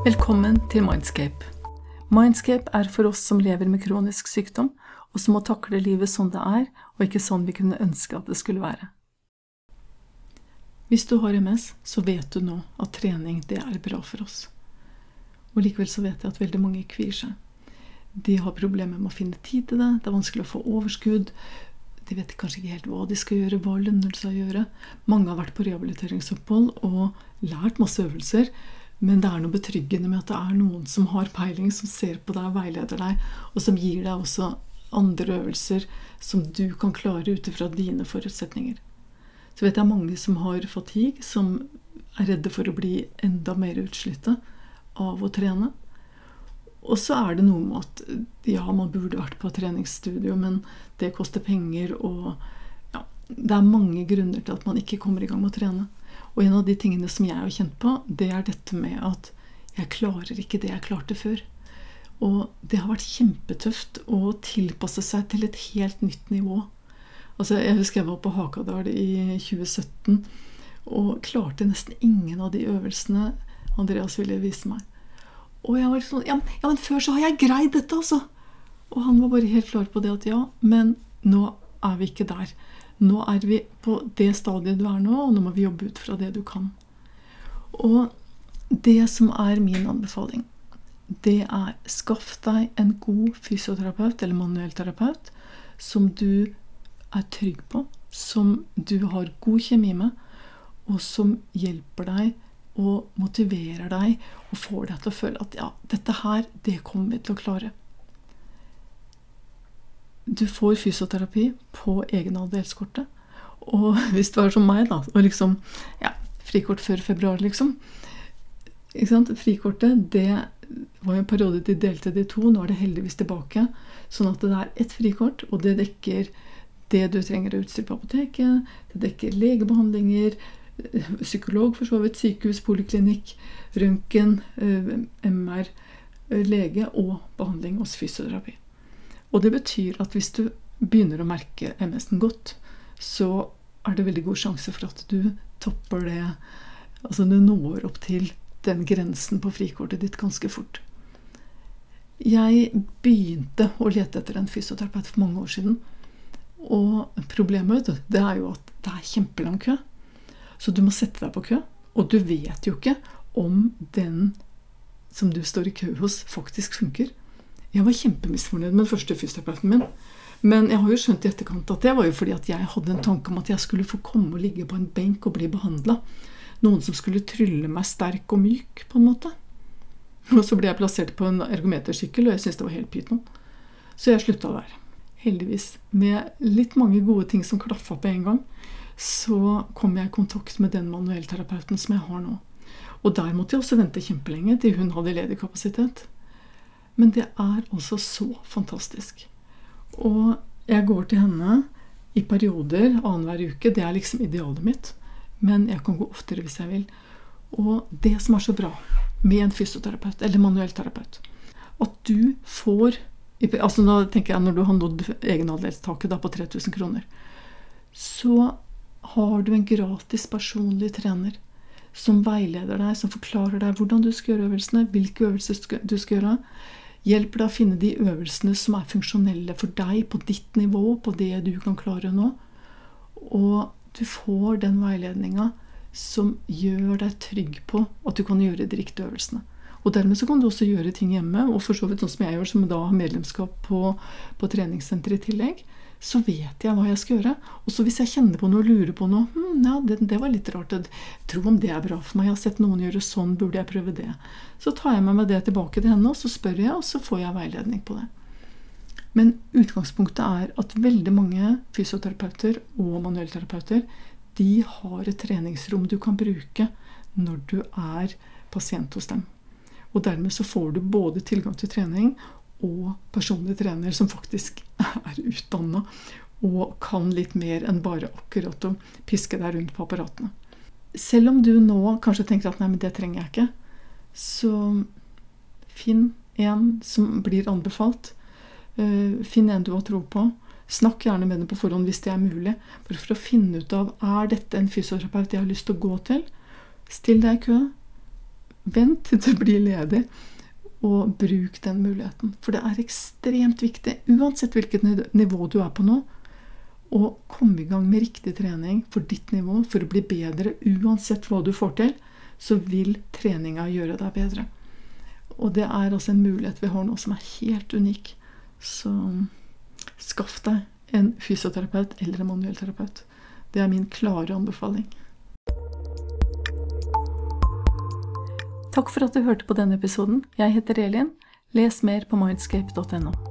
Velkommen til Mindscape. Mindscape er for oss som lever med kronisk sykdom, og som må takle livet sånn det er, og ikke sånn vi kunne ønske at det skulle være. Hvis du har MS, så vet du nå at trening, det er bra for oss. Og likevel så vet jeg at veldig mange kvier seg. De har problemer med å finne tid til det, det er vanskelig å få overskudd. De vet kanskje ikke helt hva de skal gjøre, hva lønner det seg å gjøre. Mange har vært på rehabiliteringsopphold og lært masse øvelser, men det er noe betryggende med at det er noen som har peiling, som ser på deg, veileder deg, og som gir deg også andre øvelser som du kan klare ut ifra dine forutsetninger. Så vet jeg mange som har fatigue, som er redde for å bli enda mer utslitte av å trene. Og så er det noe med at ja, man burde vært på treningsstudio, men det koster penger, og ja, det er mange grunner til at man ikke kommer i gang med å trene. Og en av de tingene som jeg har kjent på, det er dette med at jeg klarer ikke det jeg klarte før. Og det har vært kjempetøft å tilpasse seg til et helt nytt nivå. Altså, jeg husker jeg var på Hakadal i 2017 og klarte nesten ingen av de øvelsene Andreas ville vise meg. Og jeg var sånn ja, ja, men før så har jeg greid dette, altså! Og han var bare helt klar på det at ja, men nå er vi ikke der. Nå er vi på det stadiet du er nå, og nå må vi jobbe ut fra det du kan. Og det som er min anbefaling, det er skaff deg en god fysioterapeut eller manuellterapeut som du er trygg på, som du har god kjemi med, og som hjelper deg og motiverer deg og får deg til å føle at ja, dette her, det kommer vi til å klare. Du får fysioterapi på egenandelskortet. Og hvis du er som meg, da, og liksom ja, frikort før februar, liksom ikke sant? Frikortet, det var jo en periode de delte det i to. Nå er det heldigvis tilbake. Sånn at det er ett frikort, og det dekker det du trenger av utstyr på apoteket. Det dekker legebehandlinger, psykolog for så vidt, sykehus, poliklinikk, røntgen, eh, MR, eh, lege og behandling hos fysioterapi. Og det betyr at hvis du begynner å merke MS-en godt, så er det veldig god sjanse for at du topper det Altså du når opp til den grensen på frikortet ditt ganske fort. Jeg begynte å lete etter en fysioterapeut for mange år siden. Og problemet det er jo at det er kjempelang kø. Så du må sette deg på kø. Og du vet jo ikke om den som du står i kø hos, faktisk funker. Jeg var kjempemisfornøyd med den første fysioterapeuten min. Men jeg har jo skjønt i etterkant at det var jo fordi at jeg hadde en tanke om at jeg skulle få komme og ligge på en benk og bli behandla. Noen som skulle trylle meg sterk og myk, på en måte. Og så ble jeg plassert på en ergometersykkel, og jeg syntes det var helt pyton. Så jeg slutta der. Heldigvis. Med litt mange gode ting som klaffa på en gang, så kom jeg i kontakt med den manuellterapeuten som jeg har nå. Og der måtte jeg også vente kjempelenge til hun hadde ledig kapasitet. Men det er altså så fantastisk. Og jeg går til henne i perioder annenhver uke. Det er liksom idealet mitt. Men jeg kan gå oftere hvis jeg vil. Og det som er så bra med en fysioterapeut eller manuell terapeut, at du får altså nå tenker jeg Når du har nådd egenandelstaket på 3000 kroner, så har du en gratis personlig trener som veileder deg, som forklarer deg hvordan du skal gjøre øvelsene, hvilke øvelser du skal gjøre, hjelper deg å finne de øvelsene som er funksjonelle for deg på ditt nivå, på det du kan klare nå. Og du får den veiledninga som gjør deg trygg på at du kan gjøre de riktige øvelsene. Og dermed så kan du også gjøre ting hjemme, og for så vidt sånn som jeg gjør, som da har medlemskap på, på treningssenteret i tillegg så vet jeg hva jeg skal gjøre. Og så hvis jeg kjenner på noe og lurer på noe hm, ja, det, det, var litt rart. Jeg tror om det er bra for meg. Jeg har sett noen gjøre sånn. Burde jeg prøve det? Så tar jeg med meg det tilbake til henne, og så spør jeg, og så får jeg veiledning på det. Men utgangspunktet er at veldig mange fysioterapeuter og manuellterapeuter de har et treningsrom du kan bruke når du er pasient hos dem. Og dermed så får du både tilgang til trening og personlig trener som faktisk er utdanna og kan litt mer enn bare akkurat å piske deg rundt på apparatene. Selv om du nå kanskje tenker at nei, men det trenger jeg ikke, så finn en som blir anbefalt. Eh, finn en du har tro på. Snakk gjerne med dem på forhånd hvis det er mulig, bare for å finne ut av er dette en fysioterapeut jeg har lyst til å gå til. Still deg i kø. vent til du blir ledig, og bruk den muligheten. For det er ekstremt viktig, uansett hvilket nivå du er på nå, å komme i gang med riktig trening for ditt nivå for å bli bedre uansett hva du får til. Så vil treninga gjøre deg bedre. Og det er altså en mulighet vi har nå som er helt unik. Så skaff deg en fysioterapeut eller en manuellterapeut. Det er min klare anbefaling. Takk for at du hørte på denne episoden. Jeg heter Elin. Les mer på mindscape.no.